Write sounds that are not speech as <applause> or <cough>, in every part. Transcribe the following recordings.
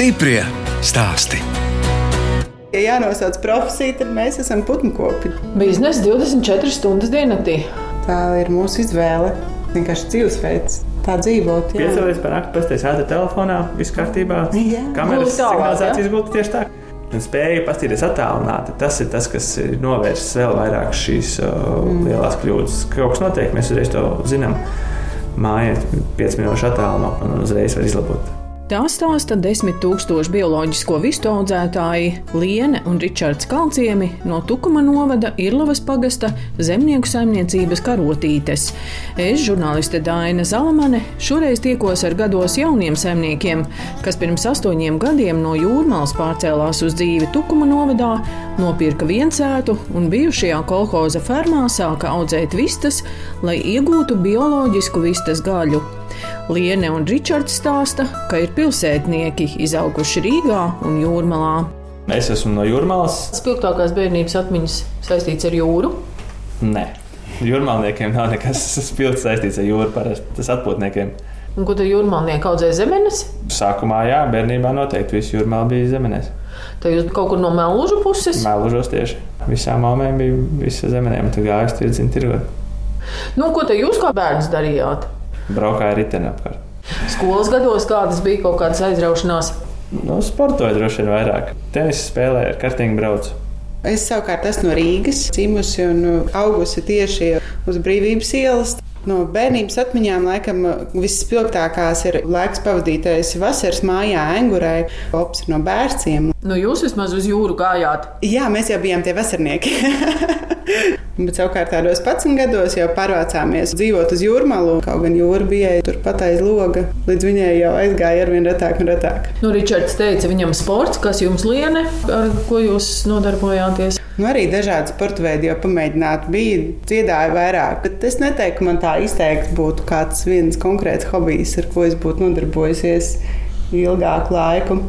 Stiprie stāsti. Ja jānosauc profesija, tad mēs esam putnkopi. Biznesa 24 stundas diennaktī. Tā ir mūsu izvēle. Vienkārši dzīvesveids. Tā dzīvot. jā. Piecēlies par nakti, pasties ēta telefonā, viss kārtībā. Jā. Kameras signalizācijas gulta tieši tā. Un spēja pastīties attālināti. Tas ir tas, kas ir novērsis vēl vairāk šīs uh, mm. lielās kļūdas. Kaut kas notiek, mēs uzreiz to zinām. Māja ir 5 minūšu attālumā un uzreiz var izlabot. Tā stāsta desmit tūkstoši bioloģisko vistu audzētāji Liene un Ričards Kalciemi no Tukuma novada Irlavas pagasta zemnieku saimniecības karotītes. Es, žurnāliste Dāna Zalamane, šoreiz tiekos ar gados jauniem saimniekiem, kas pirms astoņiem gadiem no jūrmālas pārcēlās uz dzīvi Tukuma novadā, nopirka viensētu un bijušajā kolhoza fermā sāka audzēt vistas, lai iegūtu bioloģisku vistas gaļu. Liene un Ričards stāsta, ka ir pilsētnieki izauguši Rīgā un Jūrmalā. Es esmu no jūrmālas. Spilgtākās bērnības atmiņas saistīts ar jūru. Nē, jūrmālniekiem nav nekas <laughs> spilgts saistīts ar jūru. Parasti tas atpūtniekiem. Un ko tad jūrmālnieki audzēja zemenes? Sākumā, jā, bērnībā noteikti viss jūrmāla bija zemenēs. Tad jūs kaut kur no melžu puses. Mēlužos tieši. Visām māmēm bija visa zemenēm, tad gājas tirdzina tirgot. Nu, ko tad jūs kā bērns darījāt? Braukāja riteni apkārt. Skolas gados kādas bija kaut kādas aizraušanās. Nu, sportoja droši vien vairāk. Tenisa spēlēja, ar kartiņu braucu. Es savukārt esmu no Rīgas, dzimusi un augusi tieši uz brīvības ielas. No bērnības atmiņām laikam visspilgtākās ir laiks pavadītais vasaras mājā, Engurē. Ops ir no bērciem. Nu, jūs vismaz uz jūru gājāt. Jā, mēs jau bijām tie vasarnieki. <laughs> Bet savukārt tādos 11 gados jau pārvācāmies dzīvot uz jūrmālu. Kaut gan jūra bija turpat aiz loga, līdz viņai jau aizgāja ar vien retāk un retāk. Nu, Ričards teica, viņam sports, kas jums liene, ar ko jūs nodarbojāties. Nu, arī dažādi sporta veidi jau pamēģināt. Bija dziedāja vairāk, bet es neteiktu, ka man tā izteikti būtu kāds viens konkrēts hobijs, ar ko es būtu nodarbojusies ilgāku laiku.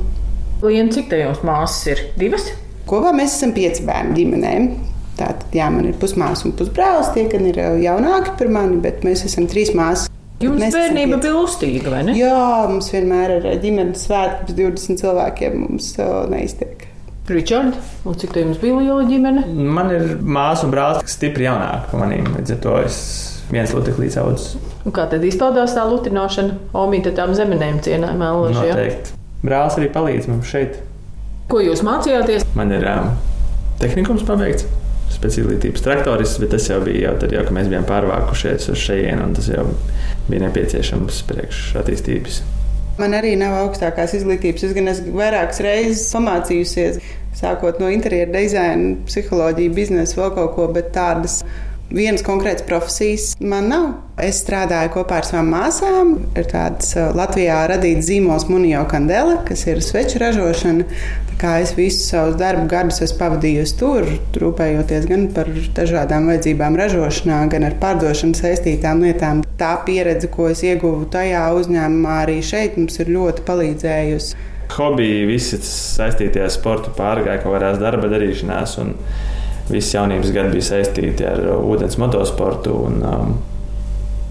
Liena, cik te jums māsas ir? Divas? Kopā mēs esam pieci bērni ģimenēm. Tātad, jā, man ir pusmāsa un pusbrālis, tie gan ir jaunāki par mani, bet mēs esam trīs māsas. Jums Mēs bērnība bija lustīga, vai ne? Jā, mums vienmēr ir ģimenes svētki, pirms 20 cilvēkiem mums uh, neiztiek. Ričard, un cik te jums bija liela ģimene? Man ir māsa un brālis, kas stipri jaunāki par maniem. Līdz ar to es viens loteklis audzis. Un kā tad izpaudās tā lutināšana? Omīte tām zemenēm cienāja mēloši. Ja? Noteikti. Brālis arī palīdz mums šeit. Ko jūs mācījāties? Man ir um, tehnikums pabeigts. Speciālistības traktorists, bet tas jau bija jau tad, jau, kad mēs bijām pārvākušies uz šejienu, un tas jau bija nepieciešams priekš attīstības. Man arī nav augstākās izglītības. Es gan esmu vairākas reizes pamācījusies, sākot no interjera dizaina, psiholoģija, biznesa, vēl kaut ko, bet tādas vienas konkrētas profesijas man nav. Es strādāju kopā ar savām māsām. Ir tāds uh, Latvijā radīts zīmols Munio Kandela, kas ir sveču ražošana. Es visus savus darbu gadus esmu pavadījusi tur, rūpējoties gan par dažādām vajadzībām ražošanā, gan ar pārdošanu saistītām lietām. Tā pieredze, ko es ieguvu tajā uzņēmumā, arī šeit mums ir ļoti palīdzējusi. Hobiji, visi saistītie ar sportu, pārgāja kaut kādās darba darīšanās. un Visi jaunības gadi bija saistīti ar ūdens motosportu un um,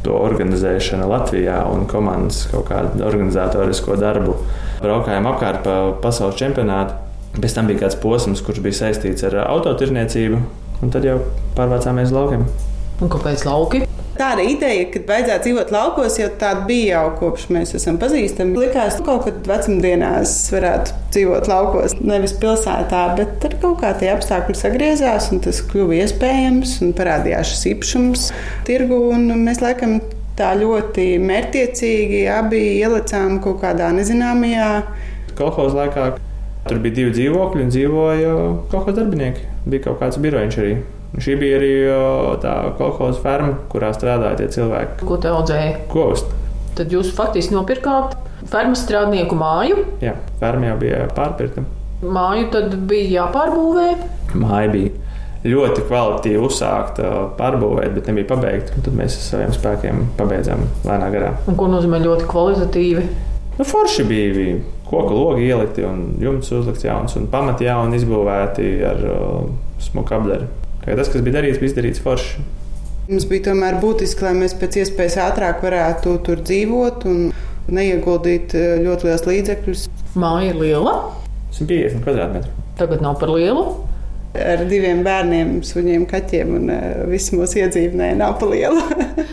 to organizēšanu Latvijā un komandas kaut kādu organizatorisko darbu. Braukājām apkārt pa pasaules čempionātu. Pēc tam bija kāds posms, kurš bija saistīts ar autotirniecību, un tad jau pārvācāmies uz laukiem. Un kāpēc lauki? Tāda ideja, ka vajadzētu dzīvot laukos, jau tāda bija jau kopš mēs esam pazīstami. Likās, ka kaut kad vecumdienās varētu dzīvot laukos, nevis pilsētā, bet ar kaut kā tie apstākļi sagriezās, un tas kļuva iespējams, un parādījās šis īpašums tirgu, mēs laikam tā ļoti mērķtiecīgi abi ielicām kaut kādā nezināmajā. Kolekcijas laikā tur bija divi dzīvokļi un dzīvoja kaut kāds darbinieki. Bija kaut kāds birojiņš arī. Šī bija arī tā kolekcijas ferma, kurā strādāja tie cilvēki. Ko te audzēja? Kost. Tad jūs faktiski nopirkāt fermas strādnieku māju. Jā, ferma jau bija pārpirkta. Māju tad bija jāpārbūvē. Māja bija ļoti kvalitatīvi uzsākta, pārbūvēta, bet nebija pabeigta. Tad mēs ar saviem spēkiem pabeidzām lēnā garā. Un ko nozīmē ļoti kvalitatīvi? Nu, forši bija, bija koku logi ielikti un jumts uzlikts jauns un pamati jauni izbūvēti ar uh, smuku apdaru. Kā Tas, kas bija darīts, bija izdarīts forši. Mums bija tomēr būtiski, lai mēs pēc iespējas ātrāk varētu tur dzīvot un neieguldīt ļoti liels līdzekļus. Māja ir liela. 150 kvadrātmetru. Tagad nav par lielu. Ar diviem bērniem, suņiem, kaķiem un visu mūsu iedzīvotnē nav pa lielu.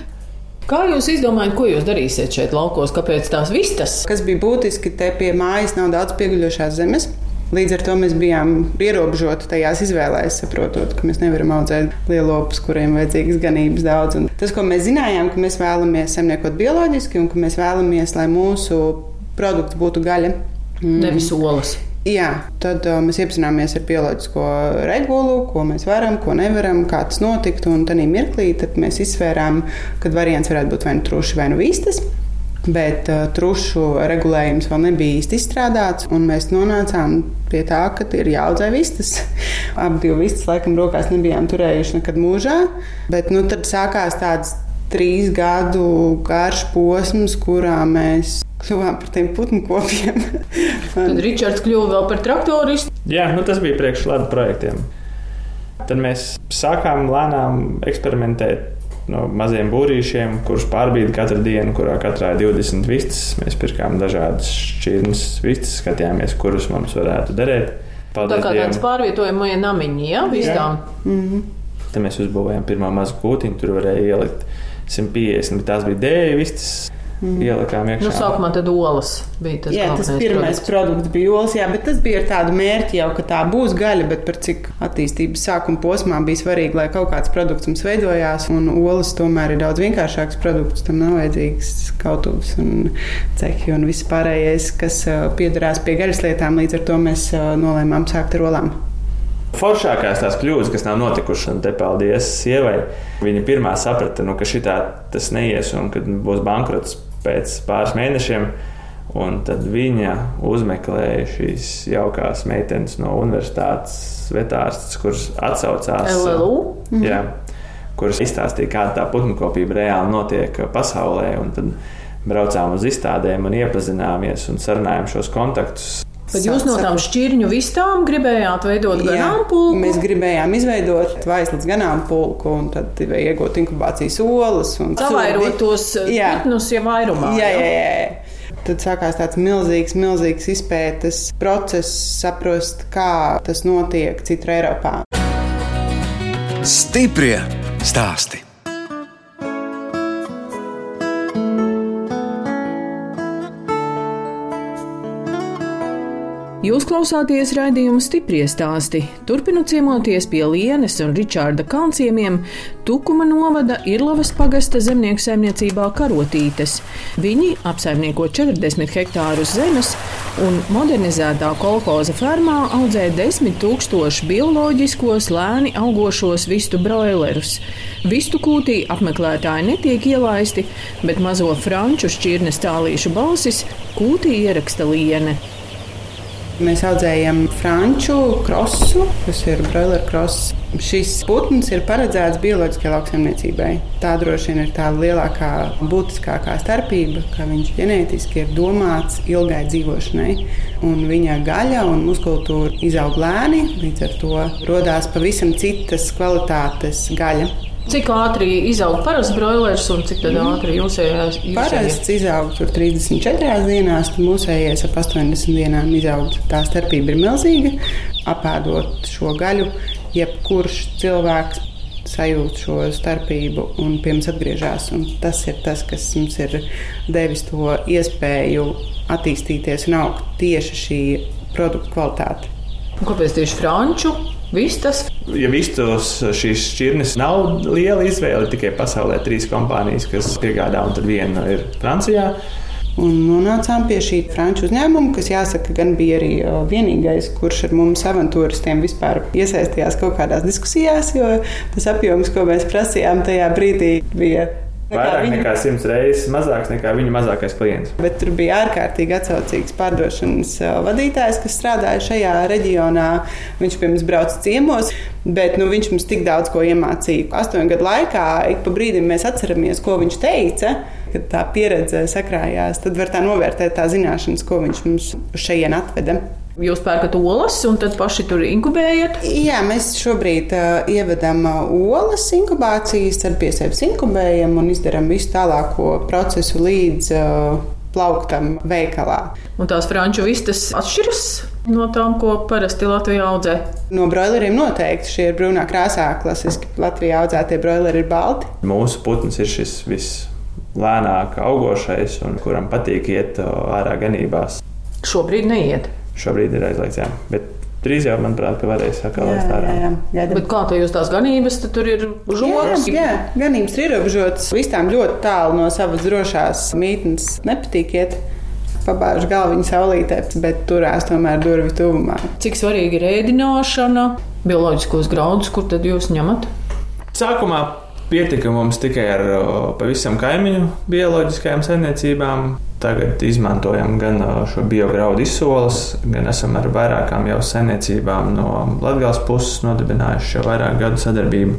<laughs> Kā jūs izdomājat, ko jūs darīsiet šeit laukos? Kāpēc tās vistas? Kas bija būtiski, te pie mājas nav daudz pieguļošās zemes. Līdz ar to mēs bijām ierobežoti tajās izvēlēs, saprotot, ka mēs nevaram audzēt lielopus, kuriem vajadzīgas ganības daudz. Un tas, ko mēs zinājām, ka mēs vēlamies saimniekot bioloģiski un ka mēs vēlamies, lai mūsu produkts būtu gaļa. Mm. Nevis olas. Jā, tad uh, mēs iepazināmies ar bioloģisko regulu, ko mēs varam, ko nevaram, kā tas notiktu. Un tādā mirklī mēs izsvērām, ka variants varētu būt vai nu truši, vai nu vistas bet uh, trušu regulējums vēl nebija īsti izstrādāts, un mēs nonācām pie tā, ka ir jāaudzē vistas. <laughs> Abi divi vistas, laikam, rokās nebijām turējuši nekad mūžā, bet nu, tad sākās tāds trīs gadu garš posms, kurā mēs kļuvām par tiem putnu kopiem. <laughs> Tad Ričards kļuva vēl par traktoristu. Jā, nu, tas bija priekš labi projektiem. Tad mēs sākām lēnām eksperimentēt no maziem būrīšiem, kurus pārbīda katru dienu, kurā katrā ir 20 vistas. Mēs pirkām dažādas šķirnes vistas, skatījāmies, kurus mums varētu derēt. Paldies Tā kā tāds pārvietojamie namiņi, ja, vistām. Mm -hmm. Tad mēs uzbūvējām pirmo mazu kūtiņu, tur varēja ielikt 150, bet tās bija dēļa vistas. Mm. Ielikām iekšā. Nu, sākumā tad olas bija tas, jā, tas pirmais produkts. produkts bija olas, jā, bet tas bija ar tādu mērķi jau, ka tā būs gaļa, bet par cik attīstības sākuma posmā bija svarīgi, lai kaut kāds produkts mums veidojās, un olas tomēr ir daudz vienkāršāks produkts, tam nav vajadzīgs kautuvs un cehi un viss pārējais, kas piedarās pie gaļas lietām, līdz ar to mēs nolēmām sākt ar olām. Foršākās tās kļūdas, kas nav notikušas, un te paldies sievai. Viņa pirmā saprata, nu, ka šī tā tas neies un ka būs bankrots pēc pāris mēnešiem. Un tad viņa uzmeklēja šīs jaukās meitenes no universitātes vetārstas, kuras atsaucās LLU. Jā, kuras izstāstīja, kāda tā putnkopība reāli notiek pasaulē. Tad braucām uz izstādēm un iepazināmies un sarunājām šos kontaktus. Bet jūs no tām šķirņu vistām gribējāt veidot ganāmpulku? Mēs gribējām izveidot vaislas ganāmpulku un tad iegūt inkubācijas olas. Savairot tos putnus jau vairumā. Jā, jā, jā. Tad sākās tāds milzīgs, milzīgs izpētes process, saprast, kā tas notiek citur Eiropā. Stiprie stāsti! Jūs klausāties raidījuma stipri stāstī. Turpinot ciemoties pie Lienes un Ričārda kalnciemiem, Tukuma novada Irlavas pagasta zemnieku saimniecībā karotītes. Viņi apsaimnieko 40 hektārus zemes un modernizētā kolhoza fermā audzē 10 tūkstošu bioloģiskos lēni augošos vistu broilerus. Vistu kūtī apmeklētāji netiek ielaisti, bet mazo franču šķirnes tālīšu balsis kūtī ieraksta Liene. Mēs audzējam franču krosu, kas ir broiler kross. Šis putns ir paredzēts bioloģiskajai lauksaimniecībai. Tā droši vien ir tā lielākā, būtiskākā starpība, ka viņš ģenētiski ir domāts ilgai dzīvošanai. Un viņa gaļa un muskultūra izaug lēni, līdz ar to radās pavisam citas kvalitātes gaļa. Cik ātri izaug parasts broilers un cik ātri jūsējās? Parasts izaug 34 dienās, mūsējais ap 80 dienām izaug. Tā starpība ir milzīga. Apēdot šo gaļu, jebkurš cilvēks sajūt šo starpību un pie mums atgriežas. Tas ir tas, kas mums ir devis to iespēju attīstīties un augt tieši šī produktu kvalitāte. Kāpēc tieši franču? Vistas. Ja vistos šīs šķirnes nav liela izvēle, tikai pasaulē trīs kompānijas, kas piegādā, un tad viena ir Francijā. Un nonācām pie šī franču uzņēmuma, kas, jāsaka, gan bija arī vienīgais, kurš ar mums avantūristiem vispār iesaistījās kaut kādās diskusijās, jo tas apjoms, ko mēs prasījām tajā brīdī, bija Vairāk viņa... nekā simts reizes mazāks nekā viņa mazākais klients. Bet tur bija ārkārtīgi atsaucīgs pārdošanas vadītājs, kas strādāja šajā reģionā. Viņš pie mums brauca ciemos, bet nu, viņš mums tik daudz ko iemācīja. Astoņu gadu laikā ik pa brīdim mēs atceramies, ko viņš teica. Kad tā pieredze sakrājās, tad var tā novērtēt tā zināšanas, ko viņš mums šeit atveda. Jūs pērkat olas un tad paši tur inkubējat? Jā, mēs šobrīd uh, ievedam olas inkubācijas, tad pie sevis inkubējam un izdarām visu tālāko procesu līdz uh, plauktam veikalā. Un tās franču vistas atšķiras no tām, ko parasti Latvijā audzē? No broileriem noteikti šie ir brūnā krāsā. Klasiski Latvijā audzētie broileri ir balti. Mūsu putns ir šis vislēnāk augošais un kuram patīk iet ārā ganībās. Šobrīd neiet. Šobrīd ir aizliegts, jā. Bet Drīz jau, manuprāt, varēs atkal laist ārā. Jā, jā, jā. Bet kā tā jūs tās ganības, tad tur ir žogas? Jā, jā, ganības ir ierobežotas. Visām ļoti tālu no savas drošās mītnes nepatīk iet. Pabāžu galviņu saulītē, bet turās tomēr durvju tuvumā. Cik svarīgi ir ēdināšana, bioloģiskos graudus, kur tad jūs ņemat? Sākumā pietika mums tikai ar pavisam kaimiņu bioloģiskajām saimniecībām. Tagad izmantojam gan šo biograudu izsoles, gan esam ar vairākām jau saimniecībām no Latvijas puses nodibinājuši jau vairāk gadu sadarbību.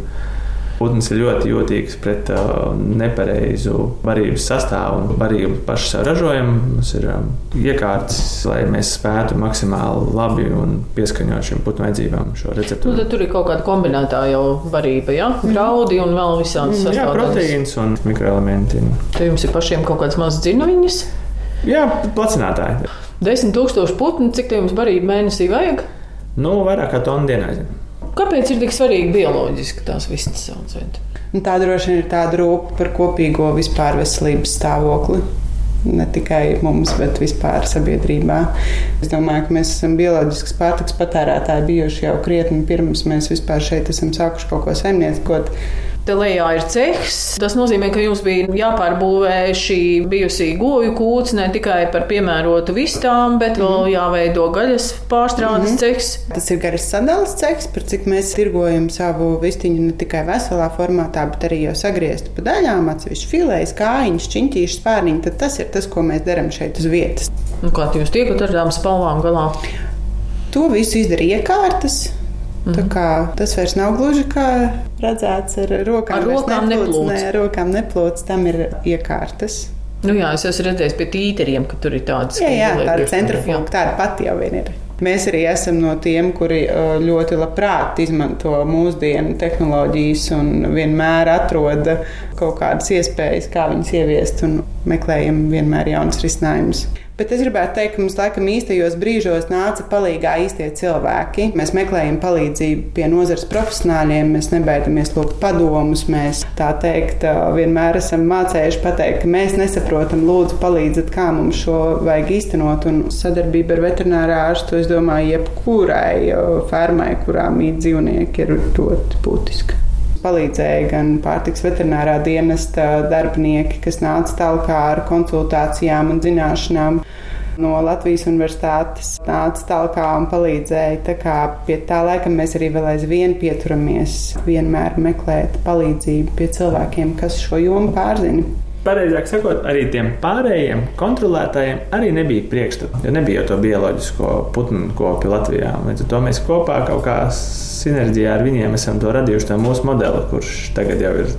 Putns ir ļoti jūtīgs pret uh, nepareizu barības sastāvu un barību pašu sev ražojam. Mums ir um, iekārtas, lai mēs spētu maksimāli labi un pieskaņot šīm putnu vajadzībām šo recepti. Nu, tur ir kaut kāda kombinētā jau barība, ja? Mhm. graudi un vēl visādas mm, jā, proteīns un mikroelementi. Tad jums ir pašiem kaut kādas mazas dzinuviņas? Jā, placinātāji. Desmit tūkstoši putnu, cik tev jums barība mēnesī vajag? Nu, vairāk kā tonu dienā. Kāpēc ir tik svarīgi bioloģiski tās vistas audzēt? Un tā droši vien ir tāda rūpa par kopīgo vispār veselības stāvokli. Ne tikai mums, bet vispār sabiedrībā. Es domāju, ka mēs esam bioloģisks pārtiks patērētāji bijuši jau krietni pirms mēs vispār šeit esam sākuši kaut ko saimniekot. Te lejā ir cehs. Tas nozīmē, ka jums bija jāpārbūvē šī bijusī goju kūts ne tikai par piemērotu vistām, bet vēl mhm. jāveido gaļas pārstrādes mm -hmm. cehs. Tas ir garas sadales cehs, par cik mēs tirgojam savu vistiņu ne tikai veselā formātā, bet arī jau sagrieztu pa daļām, atsevišķi filējas, kājiņas, čiņķīšas, spārniņi. Tad tas ir tas, ko mēs darām šeit uz vietas. Un kā jūs tiekat ar tām spalvām galā? To visu izdarīja iekārtas. Mm -hmm. Tas vairs nav gluži kā redzēts ar rokām. Ar rokām neplūcis. Nē, rokām neplūcis, tam ir iekārtas. Nu jā, es esmu redzējis pie tīteriem, ka tur ir tādas jā, jā, tāda centrifuga, tāda pati jau vien ir. Mēs arī esam no tiem, kuri ļoti labprāt izmanto mūsdienu tehnoloģijas un vienmēr atrod kaut kādas iespējas, kā viņas ieviest, un meklējam vienmēr jaunas risinājumus. Bet es gribētu teikt, ka mums laikam īstajos brīžos nāca palīdzīgā īstie cilvēki. Mēs meklējam palīdzību pie nozares profesionāļiem, mēs nebaidamies lūgt padomus. Mēs tā teikt, vienmēr esam mācējuši pateikt, ka mēs nesaprotam, lūdzu, palīdziet, kā mums šo vajag īstenot. Un sadarbība ar veterinārā ārstu, es domāju, jebkurai fermai, kurā mīt dzīvnieki, ir ļoti būtiska palīdzēja gan pārtiks veterinārā dienesta darbinieki, kas nāca tālāk ar konsultācijām un zināšanām. No Latvijas universitātes nāca tālāk un palīdzēja. Tā kā pie tā laika mēs arī vēl aizvien pieturamies, vienmēr meklēt palīdzību pie cilvēkiem, kas šo jomu pārzina pareizāk sakot, arī tiem pārējiem kontrolētājiem arī nebija priekšstata. Jo nebija jau to bioloģisko putnu kopi Latvijā. Līdz ar to mēs kopā kaut kā sinerģijā ar viņiem esam radījuši, to mūsu modeli, kurš tagad jau ir.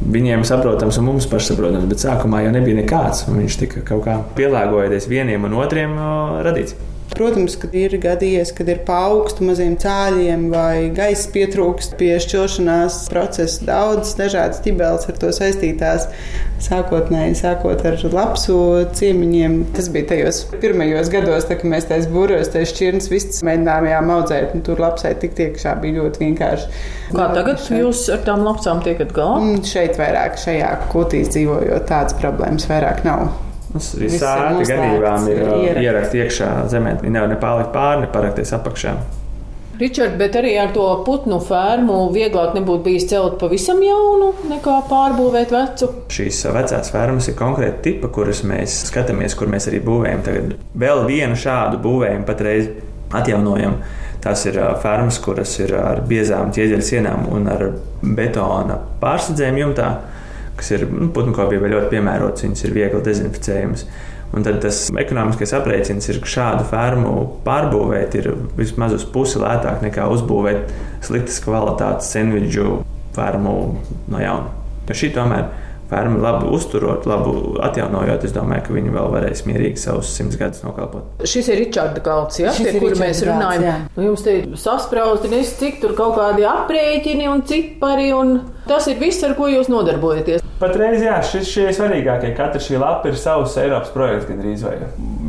Viņiem saprotams, un mums pašsaprotams, bet sākumā jau nebija nekāds. Viņš tika kaut kā pielāgojies vieniem un otriem radīts. Protams, ka ir gadījies, kad ir paaugstu maziem cāļiem vai gaisa pietrūkst pie šķiršanās procesa. Daudz dažādas ķibeles ar to saistītās. Sākotnēji, sākot ar lapsu ciemiņiem. Tas bija tajos pirmajos gados, tā, kad mēs tajos būros, tajos šķirnes vistas mēģinājām audzēt. Tur lapsai tik tiekšā bija ļoti vienkārši. Kā tagad jūs ar tām lapsām tiekat galā? Mm, šeit vairāk, šajā kūtīs dzīvojot, tādas problēmas vairāk nav. Mums arī sēta ganībām ir ierakta iekšā zemē. Viņi nevar ne pārlikt pāri, ne parakties apakšā. Ričard, bet arī ar to putnu fermu vieglāk nebūtu bijis celt pavisam jaunu, nekā pārbūvēt vecu. Šīs vecās fermas ir konkrēti tipa, kuras mēs skatāmies, kur mēs arī būvējam. Tagad vēl vienu šādu būvējumu patreiz atjaunojam. Tās ir fermas, kuras ir ar biezām ķieģeļa sienām un ar betona pārsadzēm jumtā kas ir nu, putnkopībai ļoti piemērots, viņas ir viegli dezinficējamas. Un tad tas ekonomiskais aprēķins ir, ka šādu fermu pārbūvēt ir vismaz uz pusi lētāk nekā uzbūvēt sliktas kvalitātes sandviču fermu no jauna. Jo šī tomēr fermu labi uzturot, labi atjaunojot, es domāju, ka viņi vēl varēs mierīgi savus simts gadus nokalpot. Šis ir Ričarda galds, ja, pie kura mēs runājam. Galds, nu, jums te sasprausti, nezinu, cik tur kaut kādi aprēķini un cipari, un tas ir viss, ar ko jūs nodarbojaties. Patreiz, jā, šis šie svarīgākie. Katra šī lapa ir savs Eiropas projekts gandrīz vai.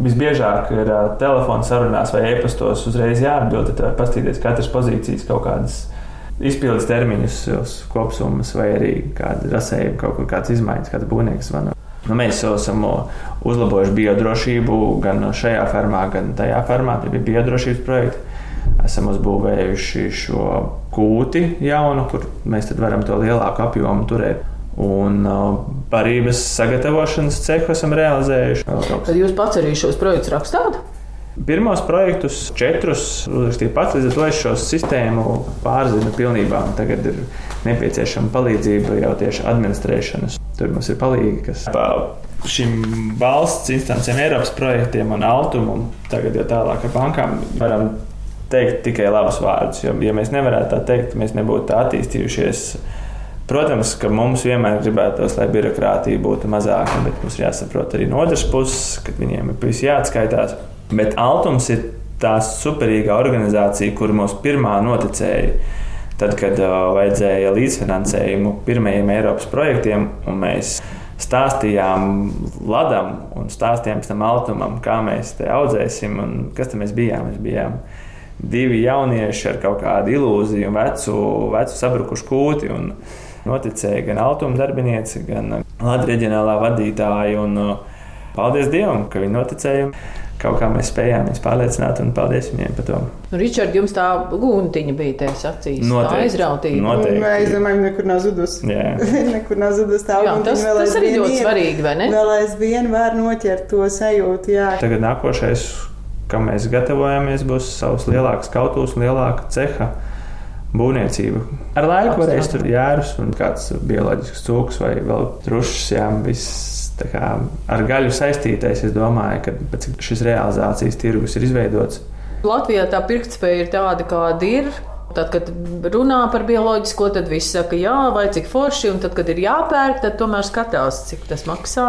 Visbiežāk ir uh, telefona sarunās vai e-pastos uzreiz jāatbild, tad pastīties katras pozīcijas kaut kādas izpildes termiņus, kopsummas vai arī kāda rasējuma, kaut kur kādas izmaiņas, kāds būvnieks zvana. Nu, mēs jau esam uzlabojuši biodrošību gan šajā fermā, gan tajā fermā. Tie bija biodrošības projekti. Esam uzbūvējuši šo kūti jaunu, kur mēs varam to lielāku apjomu turēt. Un uh, barības sagatavošanas cehu esam realizējuši. Tad jūs pats arī šos projektus rakstāt? Pirmos projektus, četrus, uzrakstīju pats, līdz ar to es šo sistēmu pārzinu pilnībā. Tagad ir nepieciešama palīdzība jau tieši administrēšanas. Tur mums ir palīgi, kas pa šīm valsts instancēm, Eiropas projektiem un Altumam, tagad jau tālāk ar bankām varam teikt tikai labus vārdus. Jo, ja mēs nevarētu tā teikt, mēs nebūtu tā attīstījušies. Protams, ka mums vienmēr gribētos, lai birokrātija būtu mazāka, bet mums jāsaprot arī no otras puses, ka viņiem ir visi jāatskaitās. Bet Altums ir tā superīga organizācija, kur mums pirmā noticēja. Tad, kad uh, vajadzēja līdzfinansējumu pirmajiem Eiropas projektiem, un mēs stāstījām Ladam un stāstījām tam Altumam, kā mēs te audzēsim un kas tam mēs bijām. Mēs bijām divi jaunieši ar kaut kādu ilūziju, vecu, vecu sabrukušu kūti. Noticēja gan Altuma darbinieci, gan Latvijas reģionālā vadītāja. Un, uh, paldies Dievam, ka viņi noticēja kaut kā mēs spējām viņus pārliecināt, un paldies viņiem par to. Nu, Ričard, jums tā guntiņa bija tajā acīs. Noteikti. Tā aizrautība. Noteikti. Nē, es domāju, nekur nav zudusi. Jā. <laughs> nekur nav zudusi tā jā, tas, tas arī ļoti ir, svarīgi, vai ne? Vēl aizvien var noķert to sajūtu, jā. Tagad nākošais, kam mēs gatavojamies, būs savs lielāks kautus un lielāka ceha būvniecība. Ar laiku varēs tur jērus un kāds bioloģisks cūks vai vēl trušs, jā, viss kā, ar gaļu saistītais, es domāju, ka šis realizācijas tirgus ir izveidots. Latvijā tā pirktspēja ir tāda, kāda ir. Tad, kad runā par bioloģisko, tad viss saka, jā, vai cik forši, un tad, kad ir jāpērk, tad tomēr skatās, cik tas maksā.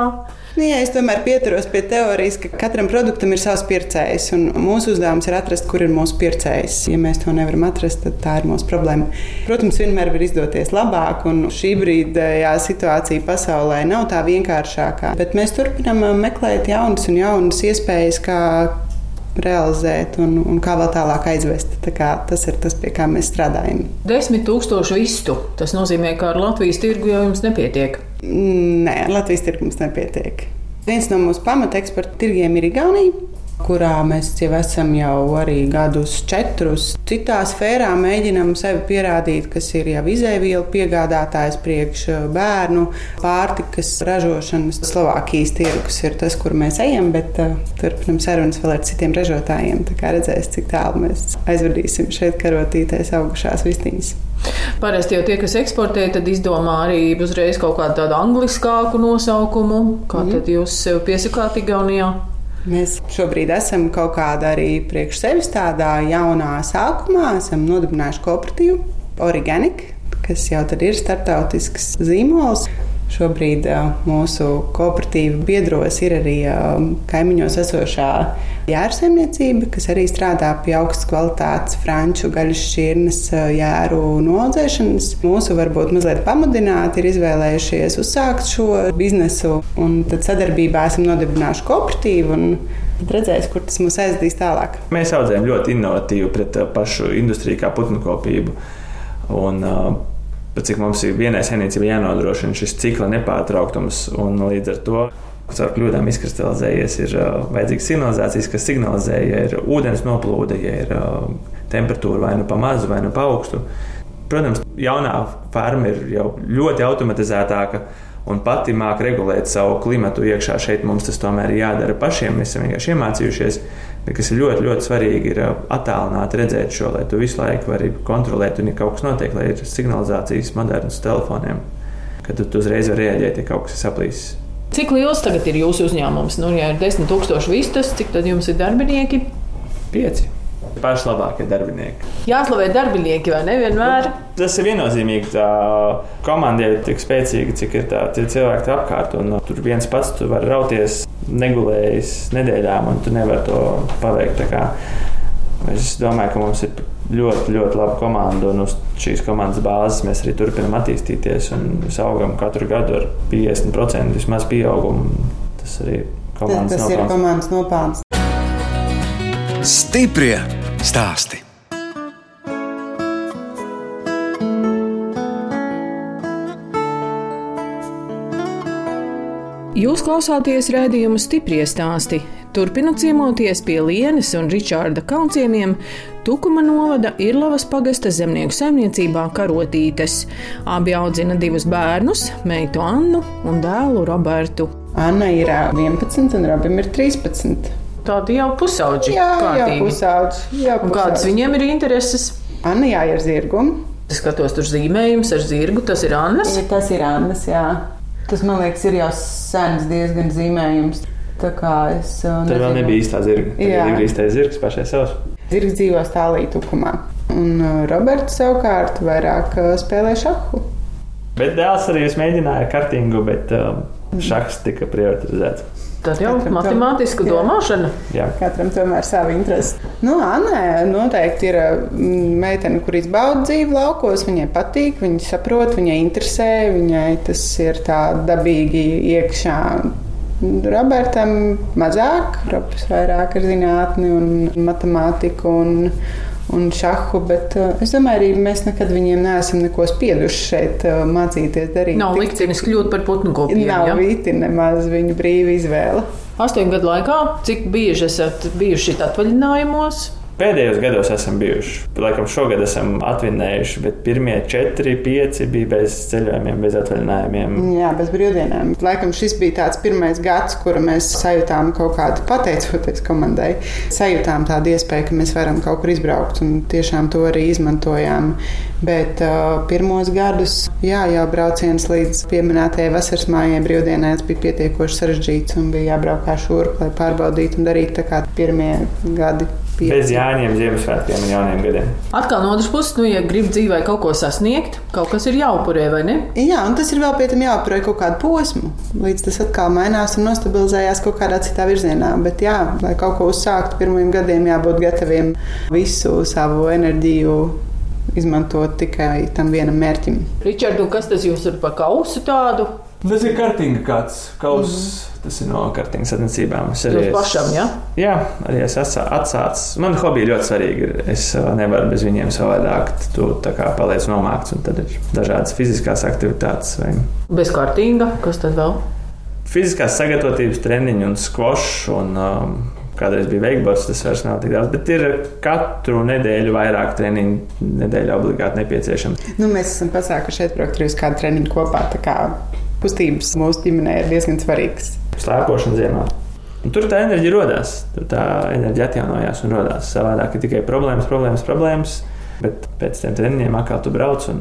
Nu, jā, es tomēr pieturos pie teorijas, ka katram produktam ir savs pircējs, un mūsu uzdevums ir atrast, kur ir mūsu pircējs. Ja mēs to nevaram atrast, tad tā ir mūsu problēma. Protams, vienmēr var izdoties labāk, un šī brīdējā situācija pasaulē nav tā vienkāršākā. Bet mēs turpinām meklēt jaunas un jaunas iespējas, kā realizēt un, un kā vēl tālāk aizvest. Tā tas ir tas, pie kā mēs strādājam. Desmit tūkstošu vistu. Tas nozīmē, ka ar Latvijas tirgu jau jums nepietiek. Nē, Latvijas tirgums nepietiek. Viens no mūsu pamata eksporta tirgiem ir Igaunija, kurā mēs jau esam jau arī gadus četrus. Citā sfērā mēģinam sevi pierādīt, kas ir jau izēvielu piegādātājs priekš bērnu pārtikas ražošanas. Slovākijas tirgus ir tas, kur mēs ejam, bet uh, turpinam sarunas vēl ar citiem ražotājiem. Tā kā redzēs, cik tālu mēs aizvedīsim šeit karotītais augušās vistiņas. Parasti jau tie, kas eksportē, tad izdomā arī uzreiz kaut kādu tādu angliskāku nosaukumu. Kā mm. tad jūs sev piesakāt Igaunijā? Mēs šobrīd esam kaut kādā arī priekš sevis tādā jaunā sākumā. Esam nodibinājuši kooperatīvu Organic, kas jau ir startautisks zīmols. Šobrīd mūsu kooperatīva biedros ir arī kaimiņos esošā jēru saimniecība, kas arī strādā pie augstas kvalitātes franču gaļas šķirnes jēru noaudzēšanas. Mūsu varbūt mazliet pamudināti ir izvēlējušies uzsākt šo biznesu, un tad sadarbībā esam nodibinājuši kooperatīvu. Redzēs, kur tas mūs aizdīs tālāk. Mēs audzējam ļoti inovatīvu pret pašu industriju, kā putnu kopību. Un, uh, Bet cik mums ir vienai saimniecībai jānodrošina šis cikla nepārtrauktums, un līdz ar to caur kļūdām izkristalizējies, ir uh, vajadzīgas signalizācijas, kas signalizē, ja ir ūdens noplūde, ja ir uh, temperatūra vai nu pa mazu, vai nu pa augstu. Protams, jaunā ferma ir jau ļoti automatizētāka un pati māca regulēt savu klimatu iekšā. Šeit mums tas tomēr ir jādara pašiem. Mēs esam vienkārši iemācījušies kas ir ļoti, ļoti svarīgi, ir uh, attēlināt, redzēt šo, lai tu visu laiku vari kontrolēt, un ja kaut kas notiek, lai ir signalizācijas modernas telefoniem, kad tu, tu uzreiz vari rēģēt, ja kaut kas ir saplīsis. Cik liels tagad ir jūsu uzņēmums? Nu, ja ir 10,000 vistas, cik tad jums ir darbinieki? Pieci. Paši labākie darbinieki. Jāslavē darbinieki vai ne vienmēr? Tas ir viennozīmīgi. Tā komanda ir tik spēcīga, cik ir tā cilvēki apkārt. Un, tur viens pats tu vari rauties negulējis nedēļām, un tu nevari to paveikt. Es domāju, ka mums ir ļoti, ļoti laba komanda, un uz šīs komandas bāzes mēs arī turpinām attīstīties. Mēs augam katru gadu ar 50% vismaz pieaugumu. Tas arī komandas tas, tas ir komandas nopelns. Stiprie stāsti! Jūs klausāties redzējumu stipri stāstī. Turpinot ciemoties pie Lienas un Ričārda kaunciemiem, Tukuma novada Irlavas pagasta zemnieku saimniecībā karotītes. Abi audzina divus bērnus, meitu Annu un dēlu Robertu. Anna ir 11 un Robim ir 13. Tādi jau pusauģi. Jā, kārtīgi. jau pusauģi. Jau pusauģi. Kādas viņiem ir intereses? Anna jā, ir zirgum. Es skatos, tur zīmējums ar zirgu. Tas ir Annas. Ja, tas ir Annas, jā. Tas, man liekas, ir jau sens diezgan zīmējums. Tā kā es. Uh, Tur vēl nebija īstā zirga. Jā, bija īstais zirgs pašai savs. Zirgs dzīvo stāvī tukumā. Un uh, Roberts savukārt vairāk uh, spēlē šahu. Bet dēls arī mēģināja kartingu, bet um, šachs tika prioritizēts. Tad jau ir matemātiska jā. domāšana. Jā. Katram tomēr savu interesi. Nu, Anē noteikti ir mm, meitene, kur izbauda dzīvi laukos. Viņai patīk, viņa saprot, viņai interesē, viņai tas ir tā dabīgi iekšā. Robertam mazāk, Robs vairāk ar zinātni un matemātiku. Un, un šahu, bet uh, es domāju, arī mēs nekad viņiem neesam neko spieduši šeit uh, mācīties darīt. Nav liktenis kļūt par putnu kopiju. Nav ja? vīti nemaz viņu brīva izvēle. Astoņu gadu laikā, cik bieži esat bijuši atvaļinājumos? Pēdējos gados esam bijuši. Laikam šogad esam atvinējuši, bet pirmie četri, pieci bija bez ceļojumiem, bez atvaļinājumiem. Jā, bez brīvdienām. Laikam šis bija tāds pirmais gads, kuru mēs sajūtām kaut kādu, pateicoties komandai, sajūtām tādu iespēju, ka mēs varam kaut kur izbraukt un tiešām to arī izmantojām. Bet uh, pirmos gadus, jā, jau brauciens līdz pieminētajai vasaras mājai brīvdienās bija pietiekoši sarežģīts un bija jābrauk kā šurp, lai pārbaudītu un darītu tā kā pirmie gadi Pieci. Bez Jāņiem, Ziemassvētkiem un jauniem gadiem. Atkal no otras puses, nu, ja grib dzīvē kaut ko sasniegt, kaut kas ir jāupurē, vai ne? Jā, un tas ir vēl pie tam jāupurē kaut kādu posmu, līdz tas atkal mainās un nostabilizējās kaut kādā citā virzienā. Bet, jā, lai kaut ko uzsāktu, pirmajiem gadiem jābūt gataviem visu savu enerģiju izmantot tikai tam vienam mērķim. Ričardu, kas tas jums ir par kausu tādu? Tas ir kartinga kāds kauss. Mm -hmm. Tas ir no kartīgas attiecībām. Es arī pašam, ja? Jā, arī es esmu atsācis. Man hobija ļoti svarīga. Es uh, nevaru bez viņiem savādāk. Tu tā kā paliec nomākts, un tad ir dažādas fiziskās aktivitātes. Vai... Bez kārtīga, kas tad vēl? Fiziskās sagatavotības treniņi un skvošs. Un, um, Kādreiz bija veikbors, tas vairs nav tik daudz, bet ir katru nedēļu vairāk treniņu, nedēļa obligāti nepieciešama. Nu, mēs esam pasākuši šeit uz kādu treniņu kopā kustības mūsu ģimenē ir diezgan svarīgas. Slēpošana ziemā. Un tur tā enerģija radās, tur tā enerģija atjaunojās un radās. Savādāk ir tikai problēmas, problēmas, problēmas. Bet pēc tam treniņiem atkal tu brauc, un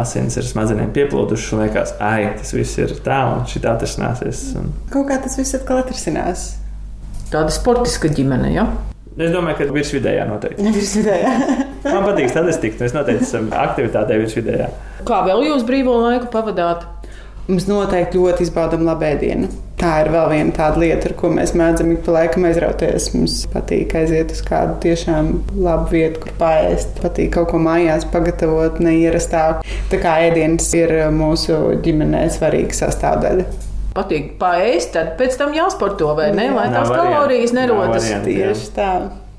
asins ir smadzenēm pieplūdušas. Un liekas, ah, tas viss ir tā, un šī atrisināsies. Un... Kaut kā tas viss atkal atrisinās. Tāda sportiska ģimene, ja? Es domāju, ka virsvidējā noteikti. <laughs> Virsvidējā. Man patīk statistika, es noteikti esmu aktivitātē virsvidējā. Kā vēl jūs brīvo laiku pavadāt? Mums noteikti ļoti izbaudām labēdienu. Tā ir vēl viena tāda lieta, ar ko mēs mēdzam ik pa laikam aizrauties. Mums patīk aiziet uz kādu tiešām labu vietu, kur pāriest. Patīk kaut ko mājās pagatavot, neierastāk. Tā kā ēdienas ir mūsu ģimenē svarīga sastāvdaļa. Patīk pāriest, tad pēc tam jāsporto vai ne, lai tās kalorijas nerodas. Tieši tā.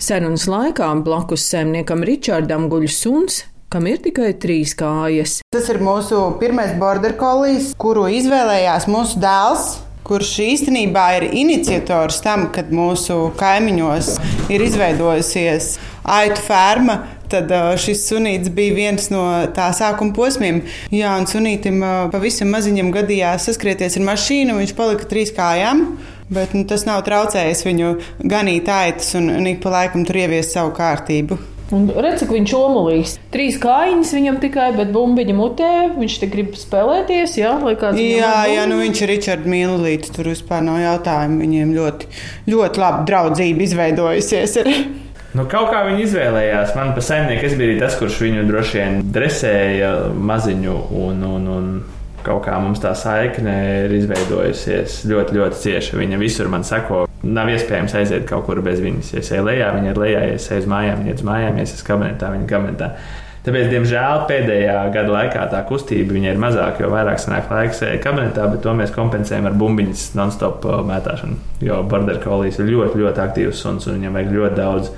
Sarunas laikā blakus saimniekam Ričardam guļ suns, kam ir tikai trīs kājas. Tas ir mūsu pirmais border collies, kuru izvēlējās mūsu dēls. Kurš īstenībā ir iniciators tam, kad mūsu kaimiņos ir izveidojusies aitu ferma, tad šis sunīts bija viens no tā sākuma posmiem. Jā, un sunītam pavisam maziņam gadījās saskrieties ar mašīnu, viņš palika trīs kājām. Bet nu, tas nav traucējis viņu ganīt aitas un ik pa laikam tur ieviest savu kārtību. Un redz, cik viņš omulīgs. Trīs kājiņas viņam tikai, bet bumbiņa mutē. Viņš te grib spēlēties, jā, lai kāds. Jā, jā, nu viņš ir Ričards Mīlīts. Tur vispār nav jautājumu. Viņiem ļoti, ļoti labi draudzība izveidojusies. <laughs> Nu, kaut kā viņi izvēlējās. Man pa saimnieku es biju tas, kurš viņu droši vien dresēja maziņu. Un, un, un kaut kā mums tā saikne ir izveidojusies ļoti, ļoti cieša. Viņa visur man sako. Nav iespējams aiziet kaut kur bez viņas. Ja es eju lejā, viņa ir lejā, ja es eju uz mājām, viņa ir uz mājām, ja es esmu kabinetā, viņa ir kabinetā. Tāpēc, diemžēl, pēdējā gada laikā tā kustība ir mazāka, jo vairāk sanāk laiks kabinetā, bet to mēs kompensējam ar bumbiņas non-stop uh, mētāšanu. Jo border collijas ir ļoti, ļoti aktīvs suns un viņam vajag ļoti daudz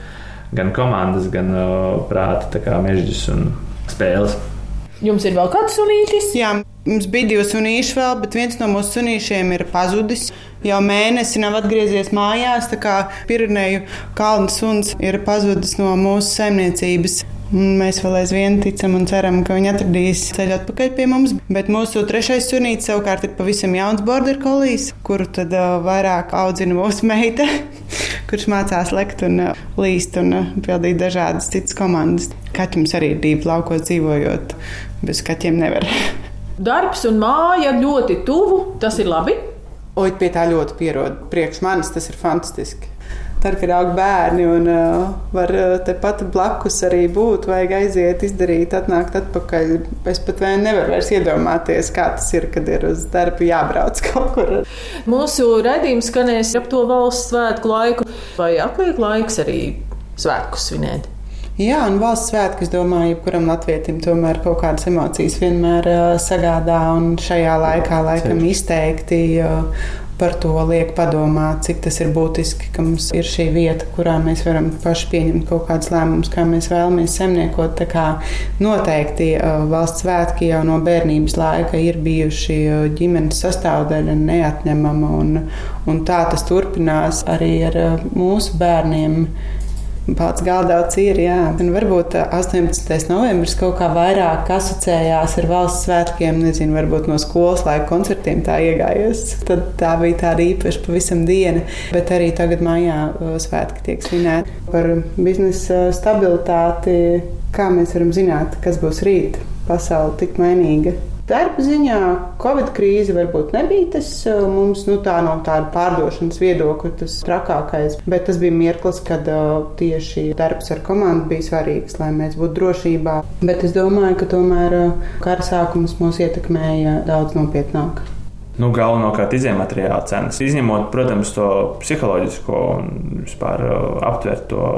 gan komandas, gan uh, prāta mežģis un spēles. Jums ir vēl kāds sunītis? Jā, mums bija divi sunīši vēl, bet viens no mūsu sunīšiem ir pazudis. Jau mēnesi nav atgriezies mājās, tā kā Pirenēju kalnu suns ir pazudis no mūsu saimniecības. Mēs vēl aizvien ticam un ceram, ka viņi atradīs ceļu atpakaļ pie mums. Bet mūsu trešais sunīts savukārt ir pavisam jauns border kolīs, kuru tad uh, vairāk audzina mūsu <laughs> meita, kurš mācās lekt un uh, līst un uh, pildīt dažādas citas komandas. Kaķim arī ir divi laukos dzīvojot, bez kaķiem nevar. Darbs un māja ļoti tuvu, tas ir labi. Oi, pie tā ļoti pierod. Priekš manis tas ir fantastiski tad, kad aug bērni un uh, var uh, tepat blakus arī būt, vajag aiziet, izdarīt, atnākt atpakaļ. Es pat nevaru vairs iedomāties, kā tas ir, kad ir uz darbu jābrauc kaut kur. Mūsu redzējums skanēs ap to valsts svētku laiku, vai atliek laiks arī svētku svinēt. Jā, un valsts svētki, es domāju, jebkuram latvietim tomēr kaut kādas emocijas vienmēr uh, sagādā, un šajā laikā laikam izteikti. Uh, par to liek padomāt, cik tas ir būtiski, ka mums ir šī vieta, kurā mēs varam paši pieņemt kaut kādus lēmumus, kā mēs vēlamies zemniekot. Tā kā noteikti valsts svētki jau no bērnības laika ir bijuši ģimenes sastāvdaļa neatņemama, un, un tā tas turpinās arī ar mūsu bērniem. Pats galdauts ir, jā. Un varbūt 18. novembris kaut kā vairāk asociējās ar valsts svētkiem, nezinu, varbūt no skolas laika koncertiem tā iegājies. Tad tā bija tāda īpaša pavisam diena, bet arī tagad mājā svētki tiek svinēti par biznesa stabilitāti. Kā mēs varam zināt, kas būs rīt? Pasaule tik mainīga. Darba ziņā Covid krīze varbūt nebija tas uh, mums nu, tā no tāda pārdošanas viedokļa tas trakākais, bet tas bija mirklis, kad uh, tieši darbs ar komandu bija svarīgs, lai mēs būtu drošībā. Bet es domāju, ka tomēr uh, kara sākums mūs ietekmēja daudz nopietnāk. Nu, galvenokārt izējumateriāla cenas, izņemot, protams, to psiholoģisko un vispār aptvert to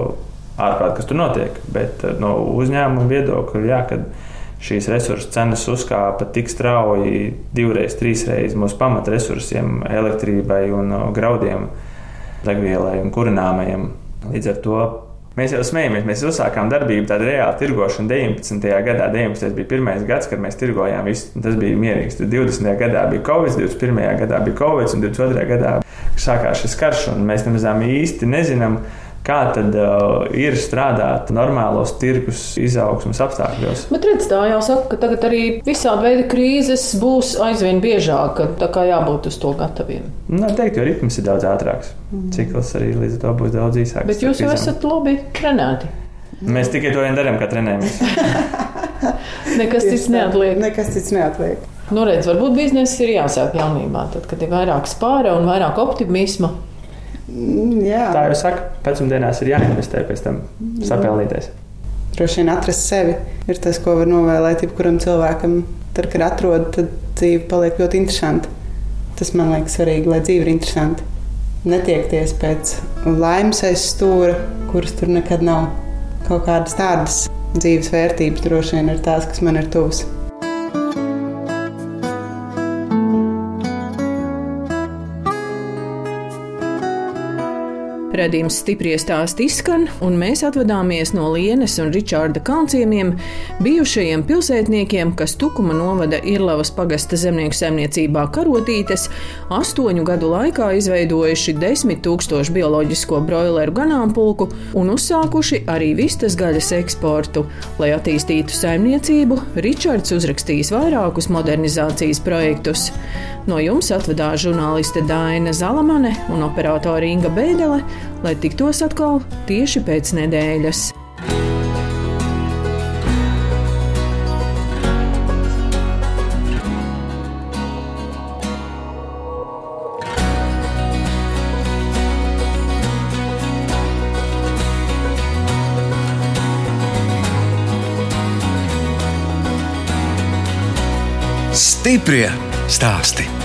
ārprātu, kas tur notiek. Bet no uzņēmuma viedokļa, jā, kad šīs resursu cenas uzkāpa tik strauji, divreiz, trīsreiz mūsu pamatresursiem, elektrībai un uh, graudiem, degvielai un kurināmajam. Līdz ar to Mēs jau smējamies, mēs uzsākām darbību, tādu reālu tirgošanu 19. gadā. 19. bija pirmais gads, kad mēs tirgojām visu. Tas bija mierīgs. Tad 20. gadā bija Covid, 21. gadā bija Covid, un 22. gadā sākās šis karš. Mēs nemaz īsti nezinām, kā tad uh, ir strādāt normālos tirgus izaugsmas apstākļos. Bet redz, tā jau saka, ka tagad arī visādi veidi krīzes būs aizvien biežāk, tā kā jābūt uz to gataviem. Nu, teikt, jo ritms ir daudz ātrāks. Mm. Cikls arī līdz ar to būs daudz īsāks. Bet jūs jau esat labi trenēti. Mēs tikai to vien darām, kā trenējamies. <laughs> Nekas cits neatliek. Nekas cits neatliek. Nu, redz, varbūt biznesa ir jāsāk jaunībā, tad, kad ir vairāk spāra un vairāk optimisma. Mm, jā. Tā jau saka, pēcpusdienās ir jāinvestē pēc tam sapelnīties. Droši vien atrast sevi ir tas, ko var novēlēt jebkuram cilvēkam. Tad, kad atrod, tad dzīve paliek ļoti interesanta. Tas man liekas svarīgi, lai dzīve ir interesanta. Netiekties pēc laimes aiz stūra, kuras tur nekad nav. Kaut kādas tādas dzīves vērtības droši vien ir tās, kas man ir tuvas. Redījums stipri stāst izskan, un mēs atvadāmies no Lienes un Ričārda kalnciemiem, bijušajiem pilsētniekiem, kas Tukuma novada Irlavas pagasta zemnieku saimniecībā karotītes, astoņu gadu laikā izveidojuši desmit tūkstošu bioloģisko broileru ganāmpulku un uzsākuši arī vistas gaļas eksportu. Lai attīstītu saimniecību, Ričards uzrakstījis vairākus modernizācijas projektus. No jums atvedās žurnāliste Dāna Zalamane un operātore Inga Bēdelē, lai tiktos atkal tieši pēc nedēļas. Stiprie stāstī.